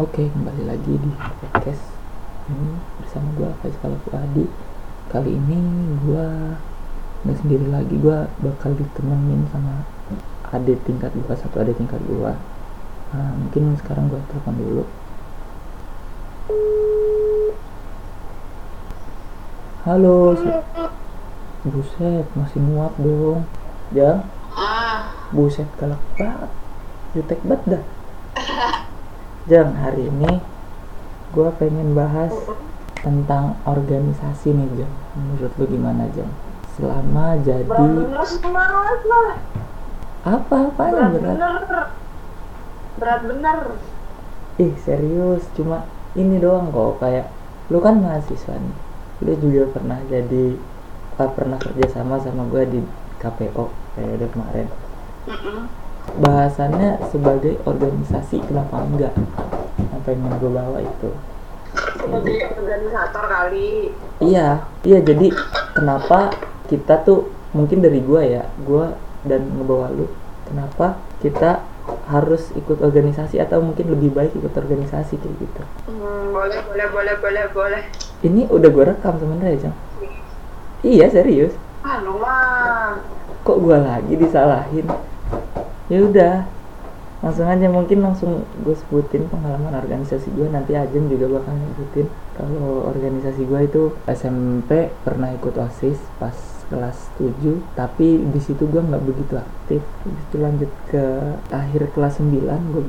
Oke, kembali lagi di podcast ini bersama gue Faisal Fuadi. Kali ini gue nggak sendiri lagi, gue bakal ditemenin sama adik tingkat gue, satu adik tingkat gue. Nah, mungkin sekarang gue telepon dulu. Halo, se- buset, masih nguap dong. Jang, Ah, buset galak banget. Jutek banget dah. Jang, hari ini gue pengen bahas tentang organisasi nih Jang. Menurut lu gimana Jang? Selama jadi berat lah. apa-apanya Berat berat? bener. Berat bener. Ih serius, cuma ini doang kok kayak lu kan mahasiswa nih. Lu juga pernah jadi ah, pernah kerja sama sama gue di KPO periode kemarin. Bahasannya sebagai organisasi kenapa enggak? Yang pengen gue bawa itu. Sebagai organisator kali. Iya, iya jadi kenapa kita tuh mungkin dari gua ya, gua dan ngebawa lu, kenapa kita harus ikut organisasi atau mungkin lebih baik ikut organisasi kayak gitu. Hmm, boleh, boleh, boleh, boleh, boleh. Ini udah gua rekam sebenarnya, Jang. Iya, serius. Ah, lu mah. Kok gua lagi disalahin? Ya udah. Langsung aja mungkin langsung gue sebutin pengalaman organisasi gue nanti Ajeng juga bakal nyebutin. Kalau organisasi gue itu SMP pernah ikut OSIS pas kelas 7 tapi di situ gue nggak begitu aktif. Habis itu lanjut ke akhir kelas 9 gue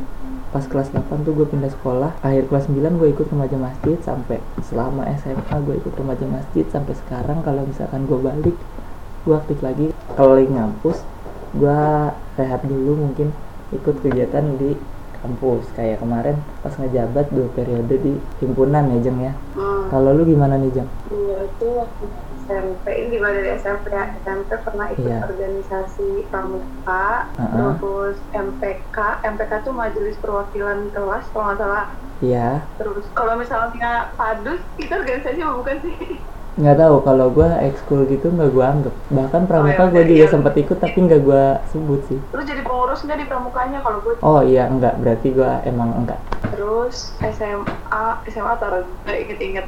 pas kelas 8 tuh gue pindah sekolah. Akhir kelas 9 gue ikut remaja masjid sampai selama SMA gue ikut remaja masjid sampai sekarang kalau misalkan gue balik gue aktif lagi. Kalau lagi ngampus gue rehat dulu mungkin ikut kegiatan di kampus kayak kemarin pas ngejabat dua periode di himpunan ya Jeng ya Hmm. kalau lu gimana nih Jeng? Iya, itu waktu SMP. Ini gimana dari SMP ya? SMP pernah ikut Iya. organisasi pramuka, Uh-uh. terus MPK. MPK tuh Majelis Perwakilan Kelas, kalau nggak salah. Iya Terus kalau misalnya padus, itu organisasi bukan sih? nggak tahu kalau gue ekskul gitu nggak gue anggap bahkan pramuka Oh, ya gue juga iya. sempat ikut tapi nggak gue sebut sih Lu jadi pengurus nggak di pramukanya kalau gue oh iya enggak berarti gue emang enggak Terus SMA, SMA taruh nggak inget-inget.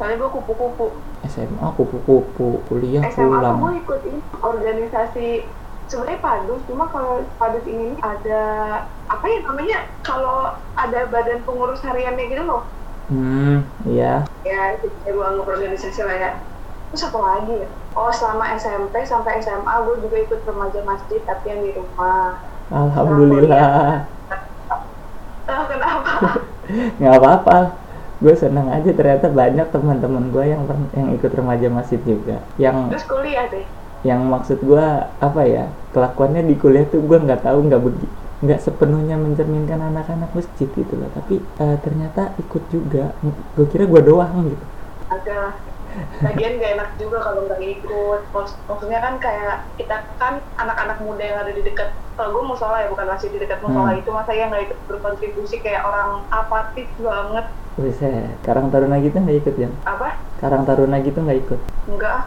Soalnya gue kupu-kupu. SMA kupu-kupu kuliah SMA tuh gue pulang ikut ini organisasi sebenarnya padus, cuma kalau padus ini ada apa ya namanya kalau ada badan pengurus hariannya gitu loh. hmm iya Ya, gue anggap organisasi lah ya. Terus apa lagi ya? Oh, selama SMP sampai SMA gue juga ikut remaja masjid tapi yang di rumah. alhamdulillah Tahu kenapa? nggak apa-apa gue seneng aja ternyata banyak teman-teman gue yang yang ikut remaja masjid juga yang Terus kuliah deh. yang maksud gue apa ya kelakuannya di kuliah tuh gue nggak tahu nggak begi nggak sepenuhnya mencerminkan anak-anak masjid gitu loh tapi eh, ternyata ikut juga gue kira gue doang gitu ada bagian gak enak juga kalau nggak ikut Maksud- maksudnya kan kayak kita kan anak-anak muda yang ada di dekat kalau gue musola ya bukan masih di dekat musola Hmm. itu masa yang nggak ikut berkontribusi kayak orang apatis banget Buset, Karang Taruna gitu nggak ikut ya? apa Karang Taruna gitu nggak ikut? enggak.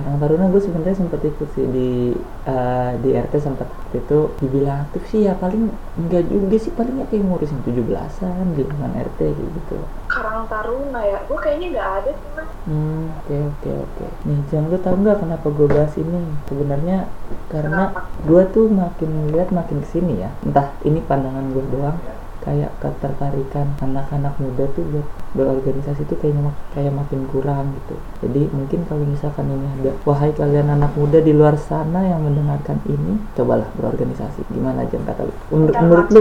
Karang Taruna gue sebenarnya sempat ikut sih di eh, di RT sempat itu dibilang aktif sih ya paling enggak juga sih palingnya kayak ngurusin 17-an di lingkungan RT kayak gitu. Karang Taruna ya gue kayaknya nggak ada sih mas Hmm, oke oke oke. Nih, jangan lu tahu nggak kenapa gue bahas ini? Sebenarnya karena gue tuh makin lihat makin ke sini ya. Entah ini pandangan gue doang. Kayak ketertarikan anak-anak muda tuh buat berorganisasi tuh kayaknya mak- kayak makin kurang gitu. Jadi mungkin kalau misalkan ini ada, wahai kalian anak muda di luar sana yang mendengarkan ini, cobalah berorganisasi. Gimana aja kata lu? Menur- Bentar, menurut lu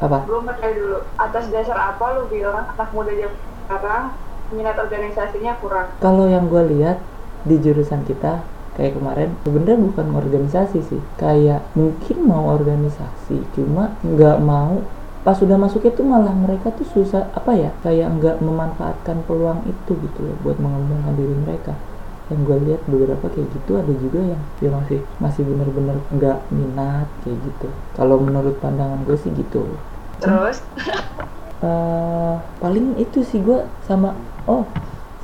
apa? gue mau tanya dulu atas dasar apa lu bilang anak muda zaman sekarang minat organisasinya kurang Kalau yang gue lihat di jurusan kita kayak kemarin sebenarnya bukan organisasi sih kayak mungkin mau organisasi cuma nggak mau pas sudah masuknya tuh malah mereka tuh susah apa ya kayak nggak memanfaatkan peluang itu gitu loh buat mengembangkan diri mereka. Yang gue lihat beberapa kayak gitu ada juga yang ya masih masih bener-bener nggak minat kayak gitu. Kalau menurut pandangan gue sih gitu. Terus? Eh paling itu sih gue sama oh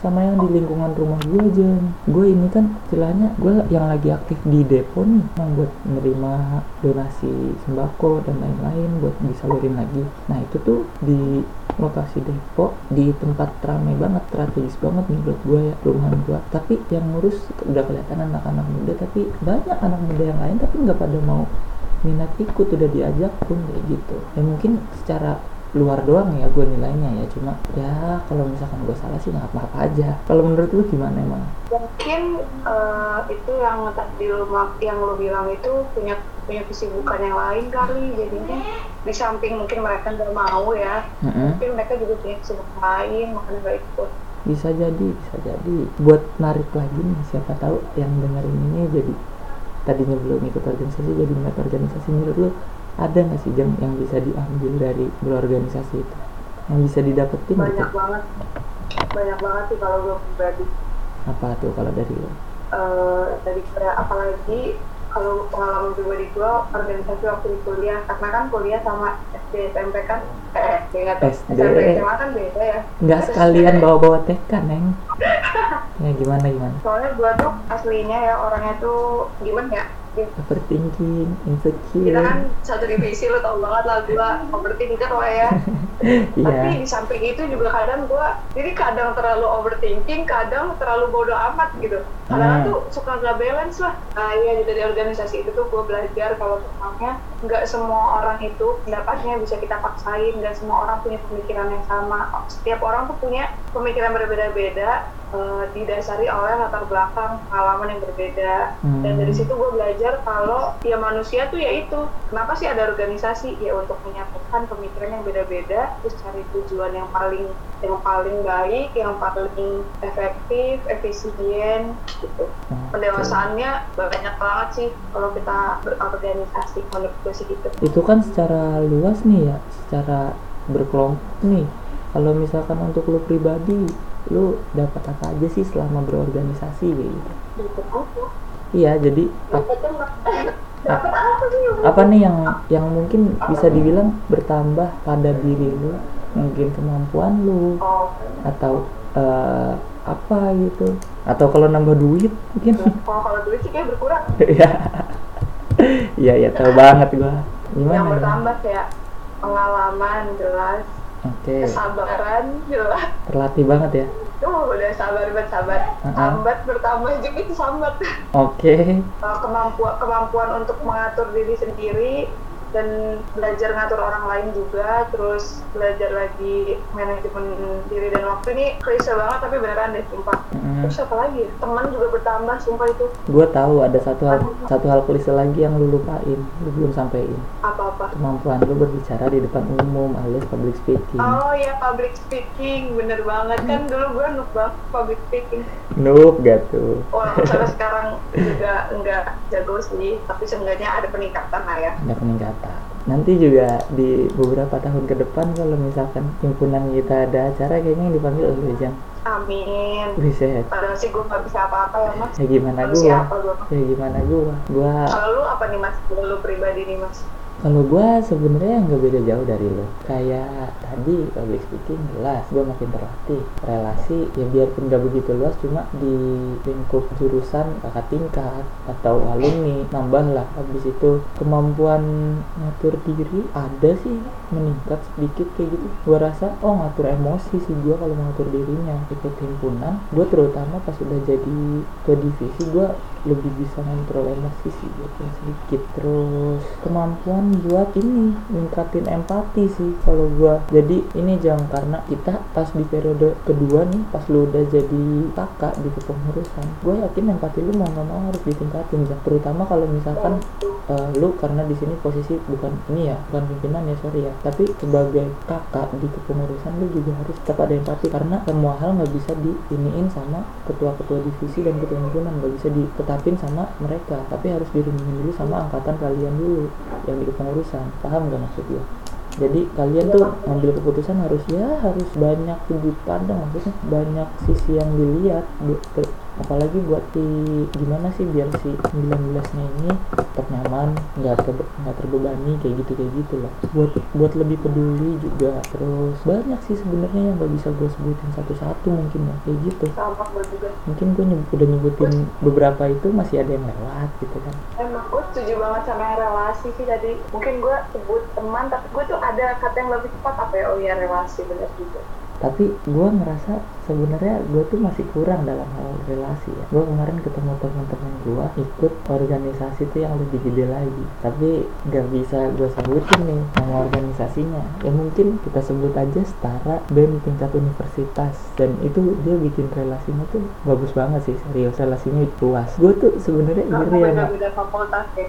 sama yang di lingkungan rumah gue aja. Gue ini kan istilahnya gue yang lagi aktif di depo nih yang buat menerima donasi sembako dan lain-lain buat disalurin lagi. Nah itu tuh di lokasi depo di tempat ramai banget strategis banget menurut gue ya rumahan gue tapi yang ngurus udah kelihatan anak-anak muda tapi banyak anak muda yang lain tapi nggak pada mau minat ikut udah diajak pun kayak gitu. Ya mungkin secara luar doang ya gue nilainya ya. Cuma ya kalau misalkan gue salah sih nggak apa-apa aja. Kalau menurut lu gimana emang? Mungkin uh, itu yang tadi lu yang lu bilang itu punya punya kesibukan yang lain kali. Jadinya di samping mungkin mereka nggak mau ya mm-hmm. mungkin mereka juga punya kesibukan lain makanya nggak ikut. Bisa jadi bisa jadi. Buat narik lagi nih siapa tahu yang dengerin ini jadi tadinya belum ikut organisasi jadi minat organisasi. Menurut lu ada nggak sih jam yang bisa diambil dari berorganisasi itu? Yang bisa didapetin banyak gitu? banget. Banyak banget sih kalau gue pribadi. Apa tuh kalau dari lo? Uh, dari apalagi kalau pengalaman pribadi gue organisasi waktu di kuliah. Karena kan kuliah sama SD SMP kan eh SD SMP SMA kan beda ya. Nggak sekalian bawa-bawa TK neng. Ya gimana gimana? Soalnya gue tuh aslinya ya orangnya tuh gimana ya overthinking, insecure. Kita kan satu divisi lo tau banget lah gue overthinker lah ya. yeah. Tapi di samping itu juga kadang gue, jadi kadang terlalu overthinking, kadang terlalu bodoh amat gitu. Kadang hmm. tuh suka gak balance lah. Nah iya dari organisasi itu tuh gue belajar kalau sebenarnya nggak semua orang itu pendapatnya bisa kita paksain, nggak semua orang punya pemikiran yang sama. Setiap orang tuh punya pemikiran berbeda-beda uh, didasari oleh latar belakang pengalaman yang berbeda hmm. dan dari situ gue belajar kalau ya manusia tuh ya itu kenapa sih ada organisasi ya untuk menyatukan pemikiran yang beda-beda terus cari tujuan yang paling yang paling baik yang paling efektif efisien gitu hmm. pendewasaannya banyak banget sih kalau kita berorganisasi menurut gue gitu itu kan secara luas nih ya secara berkelompok nih. Kalau misalkan untuk lo pribadi lu dapat apa aja sih selama berorganisasi gitu iya jadi apa, apa? Nih yang yang mungkin bisa dibilang bertambah pada diri lu? Mungkin kemampuan lu atau uh, apa gitu? Atau kalau nambah duit mungkin? Oh, kalau duit sih kayak berkurang iya iya ya tahu banget gua gimana yang bertambah kayak pengalaman jelas okay. kesabaran jelas terlatih banget ya Oh, udah sabar banget sabar. Uh -huh. Sambat bertambah juga itu sambat. Oke. Okay. kemampuan kemampuan untuk mengatur diri sendiri dan belajar ngatur orang lain juga terus belajar lagi manajemen diri dan waktu. Ini klise banget tapi beneran deh sumpah. Mm. terus apa lagi? Teman juga bertambah sumpah itu. Gue tahu ada satu hal satu hal klise lagi yang lu lupain lu belum sampaikan apa-apa? Kemampuan lu berbicara di depan umum alias public speaking. Oh iya public speaking bener banget. Kan dulu gue noob banget public speaking. Noob gak tuh? Walaupun sampai sekarang juga enggak jago sih tapi seenggaknya ada peningkatan lah ya. Ada peningkatan nanti juga di beberapa tahun ke depan kalau misalkan himpunan kita ada acara kayaknya yang dipanggil oleh Jang Amin. Bisa. Padahal sih gue gak bisa apa-apa ya mas. Ya gimana gue? Ya gimana gue? Gua. Kalau lu apa nih mas? Kalau lu pribadi nih mas? Kalau gue sebenarnya nggak beda jauh dari lo kayak tadi public speaking jelas gue makin terlatih relasi ya biarpun gak begitu luas cuma di lingkup jurusan kakak tingkat atau alumni nambah lah habis itu kemampuan ngatur diri ada sih meningkat sedikit kayak gitu. Gue rasa oh ngatur emosi sih gue kalau ngatur dirinya. Ikut himpunan gue terutama pas udah jadi ke divisi gue lebih bisa kontrol emosi sih gitu sedikit. Terus kemampuan buat ini ningkatin empati sih kalau gua. Jadi ini jangan karena kita pas di periode kedua nih pas lu udah jadi kakak di kepengurusan gue yakin empati lu mau nggak harus ditingkatin ya. Terutama kalau misalkan uh, lu karena di sini posisi bukan ini ya bukan pimpinan ya sorry ya. Tapi sebagai kakak di kepengurusan lu juga harus tetap ada empati. Karena semua hal nggak bisa diiniin sama ketua-ketua divisi dan ketua himpunan nggak bisa diketahui ditetapin sama mereka. Tapi harus dirundingin dulu sama angkatan kalian dulu yang di kepengurusan paham gak maksud gue jadi kalian tuh ngambil keputusan harus ya harus banyak sudut pandang maksudnya banyak sisi yang dilihat apalagi buat si gimana sih biar si 19 nya ini tetap nyaman nggak ter, nggak terbebani kayak gitu kayak gitu loh. Buat buat lebih peduli juga terus banyak sih sebenarnya yang gak bisa gue sebutin satu-satu mungkin ya kayak gitu. Mungkin gue nyebut, udah nyebutin beberapa itu masih ada yang lewat gitu kan. Emang gue setuju banget sama relasi sih tadi mungkin gue sebut teman tapi gue tuh ada kata yang lebih tepat apa ya? Oh iya relasi bener juga. Tapi gue ngerasa sebenarnya gue tuh masih kurang dalam hal relasi ya. Gue kemarin ketemu teman-teman gue ikut organisasi tuh yang lebih gede lagi. Tapi gak bisa gue sebutin nih nama organisasinya. Ya mungkin kita sebut aja setara BEM tingkat universitas. Dan itu dia bikin relasinya tuh bagus banget sih serius. Relasinya luas. Gue tuh sebenarnya iri sama ya?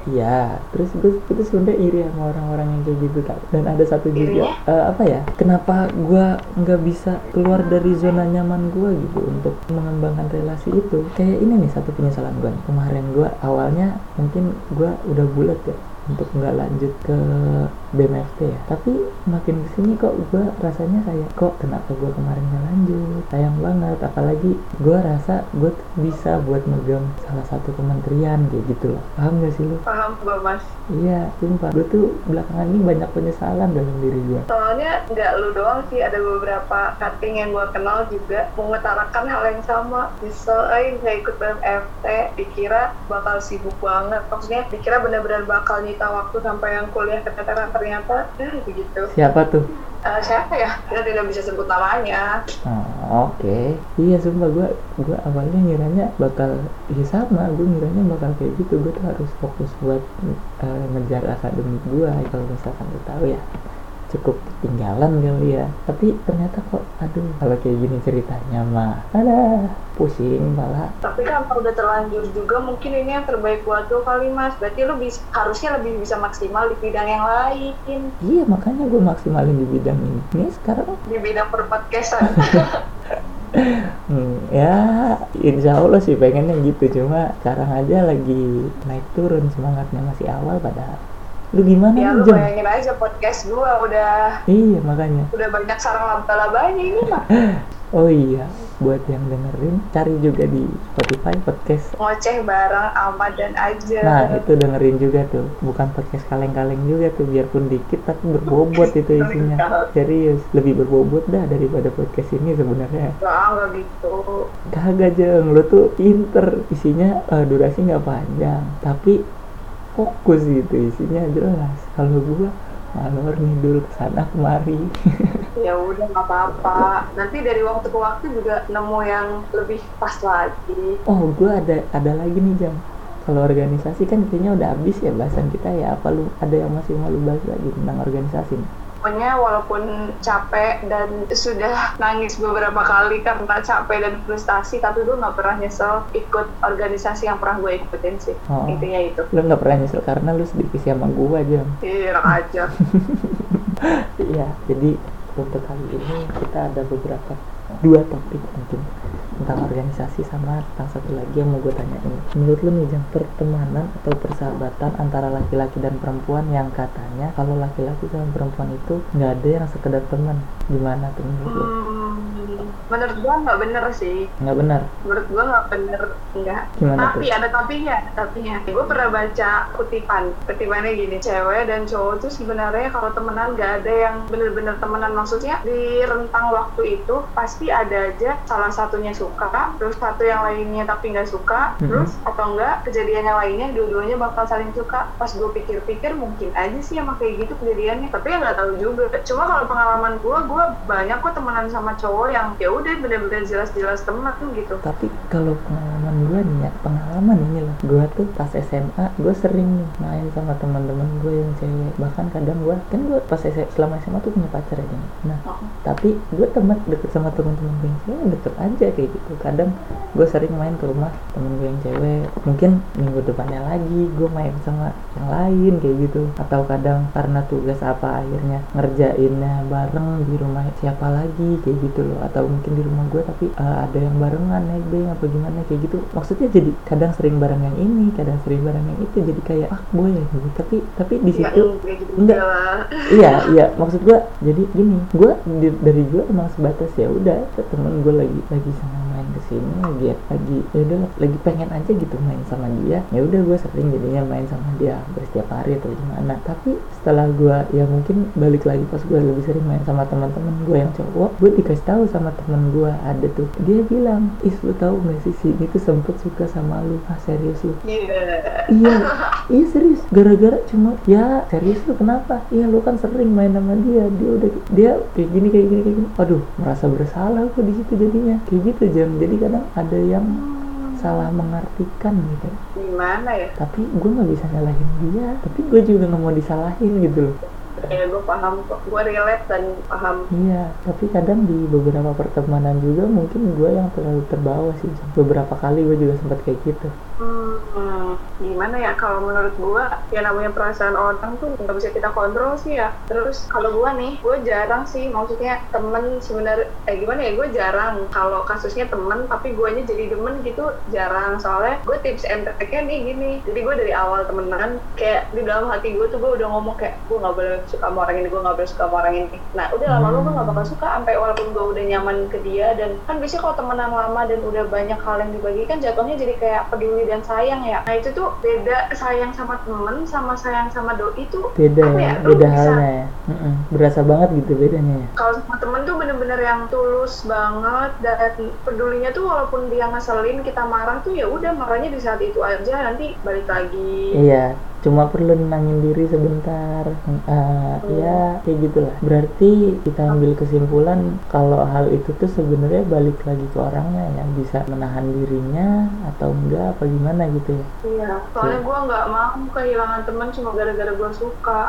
Iya, terus gue itu sebenarnya iri sama orang-orang yang kayak gitu kan. Dan ada satu juga eh, apa ya? Kenapa gue nggak bisa keluar dari zona nyaman gue gitu untuk mengembangkan relasi itu? Kayak ini nih satu penyesalan gue. Kemarin gue awalnya mungkin gue udah bulat ya untuk nggak lanjut ke BMFT ya. Tapi makin ke sini kok gue rasanya kayak kok kenapa gue kemarin nggak lanjut? Sayang banget. Apalagi gue rasa gue tuh bisa buat megang salah satu kementerian kayak gitu loh. Paham gak sih lu? paham gue mas. Iya sumpah. Gue tuh belakangan ini banyak penyesalan dalam diri gue soalnya nggak lu doang sih ada beberapa cutting yang gue kenal juga mengutarakan hal yang sama. Nyesel eh nggak ikut BMFT dikira bakal sibuk banget. Maksudnya dikira benar-benar bakal nyita waktu sampai yang kuliah ternyata ternyata eh, begitu. Siapa tuh? Eh, siapa ya? Kita tidak bisa sebut namanya. Oh, Oke, iya sumpah gue gue awalnya ngiranya bakal ya sama, gue ngiranya bakal kayak gitu, gue tuh harus fokus buat eh, ngejar akademik gue kalau misalkan lu tahu ya cukup ketinggalan kali ya. Tapi ternyata kok aduh kalau kayak gini ceritanya mah ada pusing malah tapi kan kalau udah terlanjur juga mungkin ini yang terbaik buat lo kali mas. Berarti lo bisa harusnya lebih bisa maksimal di bidang yang lain. Iya makanya gue maksimalin di bidang ini. Ini sekarang? Di bidang perpodcastan. Hmm, ya insya Allah sih pengennya gitu. Cuma sekarang aja lagi naik turun semangatnya masih awal padahal lu gimana ya lu Jam? bayangin aja podcast gua udah iya makanya. udah banyak sarang laba-labanya ini mah oh iya buat yang dengerin cari juga di Spotify podcast. Ngoceh bareng Ahmad dan aja. Nah itu dengerin juga tuh. Bukan podcast kaleng-kaleng juga tuh biarpun dikit tapi berbobot itu isinya. Serius lebih berbobot dah daripada podcast ini sebenarnya. Enggak gitu. Kagak jeng. Lu tuh pinter. Isinya eh, durasi nggak panjang. Tapi fokus gitu isinya jelas. Kalau gua malor ngidul ke sana kemari. Ya udah nggak apa-apa. Nanti dari waktu ke waktu juga nemu yang lebih pas lagi. Oh gua ada ada lagi nih jam. Kalau organisasi kan kayaknya udah habis ya bahasan kita ya. Apa lu ada yang masih mau lu bahas lagi tentang organisasi nih? Pokoknya walaupun capek dan sudah nangis beberapa kali karena capek dan frustasi tapi gue nggak pernah nyesel ikut organisasi yang pernah gue ikutin sih. Oh. intinya itu. Lu nggak pernah nyesel karena lu sedikit sama gua jam iya aja. Iya, jadi untuk kali ini kita ada beberapa dua topik mungkin tentang organisasi sama tentang satu lagi yang mau gue tanyain. Menurut lu nih, Jang, pertemanan atau persahabatan antara laki-laki dan perempuan yang katanya kalau laki-laki sama perempuan itu nggak ada yang sekedar teman. Gimana tuh menurut lu? Hmm, menurut gue nggak bener sih Nggak benar. menurut gue nggak bener enggak Gimana tapi tuh? ada tapinya ada tapinya gue pernah baca kutipan kutipannya gini cewek dan cowok tuh sebenarnya kalau temenan nggak ada yang bener-bener temenan maksudnya di rentang waktu itu pasti ada aja salah satunya suka terus satu yang lainnya tapi nggak suka Mhm. terus atau enggak kejadian yang lainnya dua-duanya bakal saling suka pas gue pikir-pikir mungkin aja sih emang kayak gitu kejadiannya tapi ya nggak tahu juga cuma kalau pengalaman gue gue banyak kok temenan sama cowok yang ya udah bener-bener jelas-jelas temen gitu Tapi kalau pengalaman gue nih ya, pengalaman ini loh. Gue tuh pas SMA, gue sering nih main sama teman-teman gue yang cewek. Bahkan kadang gue, kan gue pas SMA, selama SMA tuh punya pacar ya. Jang. Nah, Oh. tapi gue temen deket sama teman-teman gue yang cewek deket aja kayak gitu. Kadang gue sering main ke rumah temen gue yang cewek. Mungkin minggu depannya lagi gue main sama yang lain kayak gitu. Atau kadang karena tugas apa akhirnya ngerjainnya bareng di rumah siapa lagi kayak gitu loh. Atau mungkin di rumah gue tapi eh, ada yang barengan nebeng apa gimana kayak gitu. Maksudnya jadi kadang sering bareng yang ini kadang sering bareng yang itu. Jadi kayak ah gue ya gitu. Tapi tapi di situ enggak gitu enggak. iya iya. Maksud gua jadi gini di- dari gua emang sebatas ya udah temen gue lagi lagi sama ke ke sini lagi lagi ya udah lagi pengen aja gitu main sama dia. Ya udah gue sering jadinya main sama dia setiap hari atau gimana. Tapi setelah gue ya mungkin balik lagi pas gue lebih sering main sama teman-teman gue yang cowok gue dikasih tahu sama temen gue ada tuh. Dia bilang is lu tahu gak sih si ini tuh sempet suka sama lu? Ah serius lu? Yeah. iya iya serius. Gara-gara cuma ya serius lu kenapa? Iya lu kan sering main sama dia. Dia udah dia kayak gini kayak gini kayak gini. Aduh merasa bersalah kok di situ jadinya. Kayak gitu jam jadi kadang ada yang salah mengartikan gitu. Gimana ya? Tapi gue nggak bisa nyalahin dia. Tapi gue juga nggak mau disalahin gitu loh. Ya gue paham kok. Gue relate dan paham. Iya tapi kadang di beberapa pertemanan juga mungkin gue yang terlalu terbawa sih. Beberapa kali gue juga sempat kayak gitu hmm, gimana ya? Kalau menurut gue ya namanya perasaan orang tuh nggak bisa kita kontrol sih ya. Terus kalau gue nih gue jarang sih maksudnya temen sebenarnya eh gimana ya? Gue jarang. Kalau kasusnya temen tapi gue nya jadi demen gitu jarang. Soalnya gue tips and tricknya nih gini. Jadi gue dari awal temenan kayak di dalam hati gue tuh gue udah ngomong kayak gue nggak boleh suka sama orang ini gue nggak boleh suka sama orang ini. Nah udah lama-lama gue nggak bakal suka sampai walaupun gue udah nyaman ke dia. Dan kan biasanya kalau temenan lama dan udah banyak hal yang dibagi kan jatuhnya jadi kayak peduli dan sayang ya. Nah itu tuh beda sayang sama temen sama sayang sama doi itu beda ya, beda halnya ya. Mm berasa banget gitu bedanya ya. Kalau sama temen tuh bener-bener yang tulus banget dan pedulinya tuh walaupun dia ngeselin kita marah tuh ya udah marahnya di saat itu aja nanti balik lagi. Iya cuma perlu nenangin diri sebentar. Uh, ya kayak gitulah. Berarti kita ambil kesimpulan kalau hal itu tuh sebenarnya balik lagi ke orangnya ya. Bisa menahan dirinya atau enggak apa gimana gitu ya? Iya soalnya gue nggak mau kehilangan teman cuma gara-gara gue suka.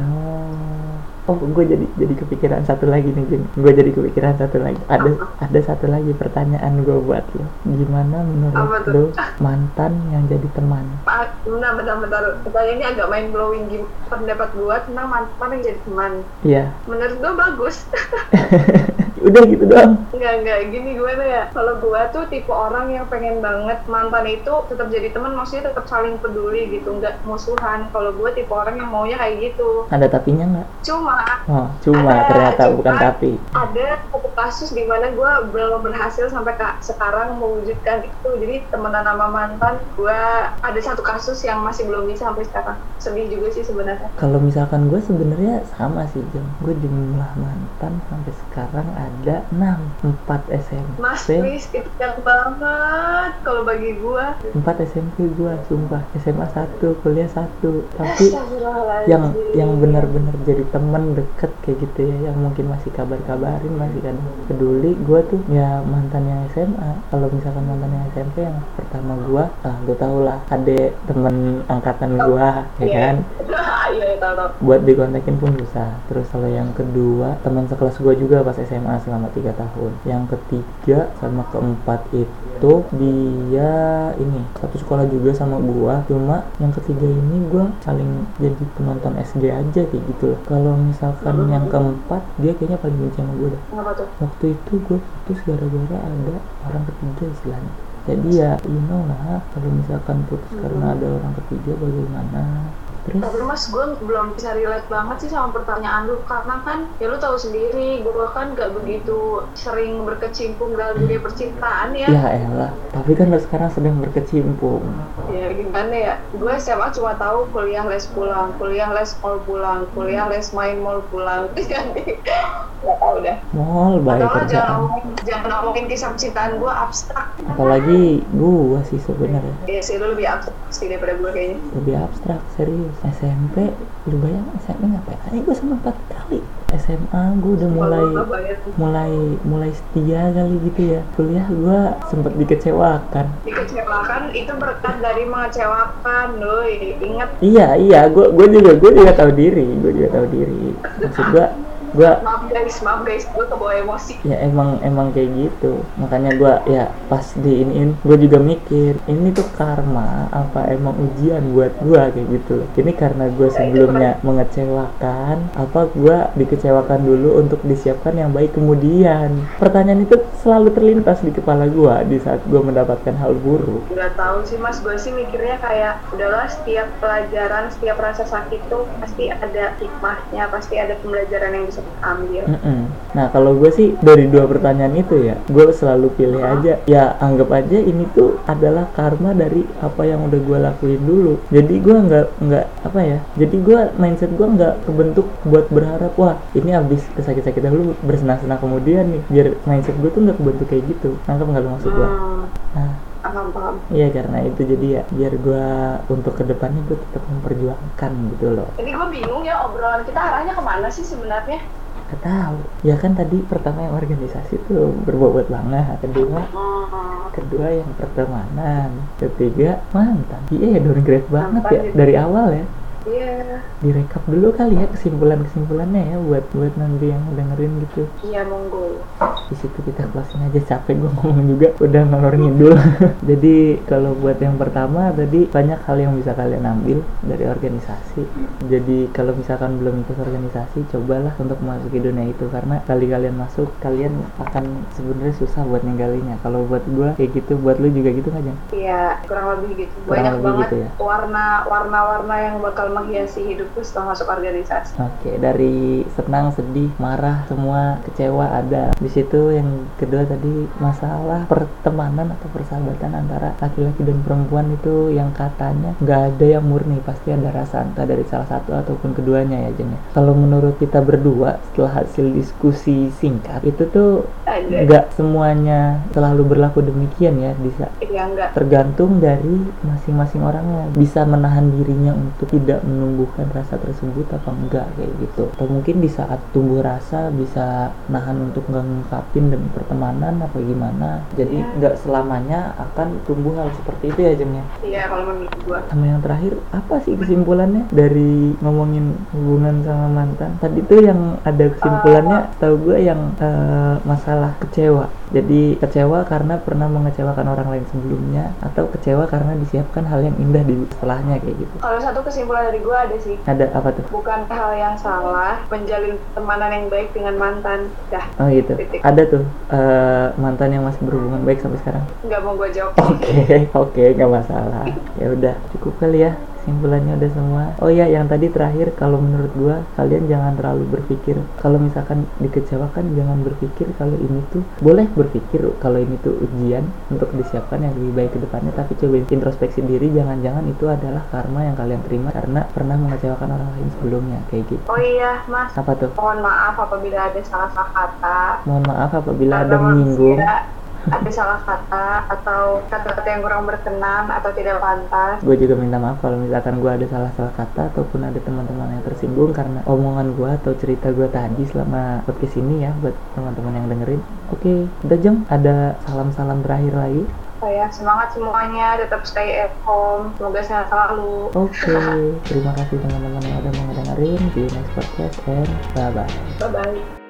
Oh oh gue jadi jadi kepikiran satu lagi nih Jeng gue jadi kepikiran satu lagi. Ada ada satu lagi pertanyaan gue buat lo. Gimana menurut lo mantan yang jadi teman? Benar benar benar pertanyaan ini agak main blowing pendapat gue tentang mantan yang jadi teman? Iya. Menurut gue bagus udah gitu doang. Enggak, enggak, gini gimana ya? Kalau gue tuh tipe orang yang pengen banget mantan itu tetap jadi teman maksudnya tetap saling peduli gitu. Nggak musuhan. Kalau gue tipe orang yang maunya kayak gitu. Ada tapinya nggak cuma. Oh cuma. Ada, ternyata cuma bukan tapi. ada satu kasus di mana gue belum berhasil sampai ke sekarang mewujudkan itu. Jadi temenan sama mantan gue ada satu kasus yang masih belum bisa sampai sekarang. Sedih juga sih sebenarnya. Kalau misalkan gue sebenarnya sama sih jam gue jumlah mantan sampai sekarang ada 6 4 SMP Mas please itu yang banget kalau bagi gua. 4 SMP gua sumpah. SMA 1 kuliah 1 tapi yang yang benar-benar jadi temen deket kayak gitu ya yang mungkin masih kabar-kabarin masih kan peduli gua tuh ya mantan yang SMA kalau misalkan mantan yang SMP yang pertama gua ah gua tau lah ada temen angkatan gua ya iya. kan iya, iya, buat dikontakin pun susah terus kalau yang kedua teman sekelas gua juga pas SMA selama tiga tahun. Yang ketiga sama keempat itu dia ini satu sekolah juga sama gua. Cuma yang ketiga ini gua saling jadi penonton SD aja kayak gitu loh. Kalau misalkan yang keempat dia kayaknya paling benci sama gua dah. Waktu itu gua putus gara-gara ada orang ketiga istilahnya. Jadi ya you know lah kalau misalkan putus karena ada orang ketiga bagaimana Terus? Tapi mas gue belum bisa relate banget sih sama pertanyaan lu karena kan ya lu tahu sendiri gue kan gak begitu sering berkecimpung dalam dunia percintaan ya. Ya elah, tapi kan lu sekarang sedang berkecimpung. Ya gimana ya, gue SMA cuma tahu kuliah les pulang, kuliah les mall pulang, kuliah les main mall pulang. Jadi gak tau dah. Mall baik kerjaan. Jangan ngomongin, jangan ngomongin kisah percintaan gue abstrak. Apalagi gue sih sebenarnya. Iya sih lu lebih abstrak sih daripada gue kayaknya. Lebih abstrak serius SMP lu bayang SMP ngapain? Aja gue sama empat kali. SMA gue udah mulai mulai mulai setia kali gitu ya. Kuliah gue sempet dikecewakan. Dikecewakan? Itu berkat dari mengecewakan loh ingat. Iya iya gue gue juga gue juga tahu diri gue juga tahu diri. Maksud gue gua maaf guys maaf guys gue kebawa emosi. Ya emang emang kayak gitu. Makanya gua ya pas di ini gue juga mikir ini tuh karma apa emang ujian buat gua kayak gitu ini karena gue sebelumnya mengecewakan apa gua dikecewakan dulu untuk disiapkan yang baik kemudian? Pertanyaan itu selalu terlintas di kepala gua di saat gua mendapatkan hal buruk. Gak tahu sih mas. Gue sih mikirnya kayak udahlah setiap pelajaran setiap rasa sakit tuh pasti ada hikmahnya pasti ada pembelajaran yang bisa ambil Mm -mm. Nah kalau gue sih dari dua pertanyaan itu ya, gue selalu pilih aja. Ya anggap aja ini tuh adalah karma dari apa yang udah gue lakuin dulu. Jadi gue nggak nggak apa ya. Jadi gue mindset gue nggak kebentuk buat berharap wah ini habis kesakit-sakitan dulu bersenang-senang kemudian nih. Biar mindset gue tuh nggak kebentuk kayak gitu. Nangkep nggak lu maksud gue? hmm, Nah paham paham iya karena itu jadi ya biar gue untuk ke depannya gue tetap memperjuangkan gitu loh. jadi gue bingung ya obrolan kita arahnya ke mana sih sebenarnya Gak tahu. Ya kan tadi pertama yang organisasi tuh berbobot banget. Kedua hmm, kedua yang pertemanan ketiga mantan iya ya downgrade banget Mantan ya gitu. dari awal ya iya. Direkap dulu kali ya kesimpulan kesimpulannya ya buat buat nanti yang dengerin gitu. Iya monggo. Di situ kita closing aja capek gue ngomong juga udah ngalor ngidul. Jadi kalau buat yang pertama tadi banyak hal yang bisa kalian ambil dari organisasi. Jadi kalau misalkan belum ikut organisasi cobalah untuk memasuki dunia itu karena kali kalian masuk kalian akan sebenarnya susah buat ninggalinnya. Kalau buat gue kayak gitu buat lu juga gitu Jang? iya kurang lebih gitu. Kurang banyak lebih banget gitu ya. warna warna-warna yang bakal menghiasi hidupku setelah masuk organisasi Oke, dari senang, sedih, marah, semua kecewa ada. Di situ yang kedua tadi masalah pertemanan atau persahabatan antara laki-laki dan perempuan itu yang katanya nggak ada yang murni, pasti ada rasa entah dari salah satu ataupun keduanya ya Jen. ya. Kalau menurut kita berdua setelah hasil diskusi singkat itu tuh nggak semuanya selalu berlaku demikian ya bisa iya enggak tergantung dari masing-masing orangnya bisa menahan dirinya untuk tidak menumbuhkan rasa tersebut apa enggak kayak gitu. Atau mungkin di saat tumbuh rasa bisa nahan untuk nggak ngungkapin dan pertemanan apa gimana. Jadi Ya. nggak selamanya akan tumbuh hal seperti itu ya Jemnya iya kalau menurut gua. Sama yang terakhir apa sih kesimpulannya dari ngomongin hubungan sama mantan? Tadi tuh yang ada kesimpulannya tahu gue yang eh, masalah kecewa jadi kecewa karena pernah mengecewakan orang lain sebelumnya atau kecewa karena disiapkan hal yang indah di setelahnya kayak gitu. Kalau satu kesimpulan dari gua ada sih. Ada apa tuh? Bukan hal yang salah menjalin temanan yang baik dengan mantan. Dah. Oh gitu. Titik. ada tuh eh, mantan yang masih berhubungan baik sampai sekarang? Nggak mau gua jawab. Oke, oke, nggak masalah. Ya udah, cukup kali ya. Kesimpulannya udah semua. Oh ya, yang tadi terakhir, kalau menurut gua, kalian jangan terlalu berpikir. Kalau misalkan dikecewakan, jangan berpikir kalau ini tuh boleh berpikir kalau ini tuh ujian untuk disiapkan yang lebih baik ke depannya. Tapi coba introspeksi diri, jangan-jangan itu adalah karma yang kalian terima karena pernah mengecewakan orang lain sebelumnya, kayak gitu. oh iya mas Apa tuh? mohon maaf apabila ada salah-salah kata Mohon maaf apabila Karena ada menyinggung. Ada salah kata atau kata-kata yang kurang berkenan atau tidak pantas? Gue juga minta maaf kalau misalkan gue ada salah-salah kata ataupun ada teman-teman yang tersinggung karena omongan gue atau cerita gue tadi selama podcast ini ya buat teman-teman yang dengerin. Oke udah jeng. Ada salam-salam terakhir lagi? Saya semangat semuanya. Tetap stay at home. Semoga sehat selalu. Oke terima kasih teman-teman yang udah mau dengerin di next podcast and bye bye bye bye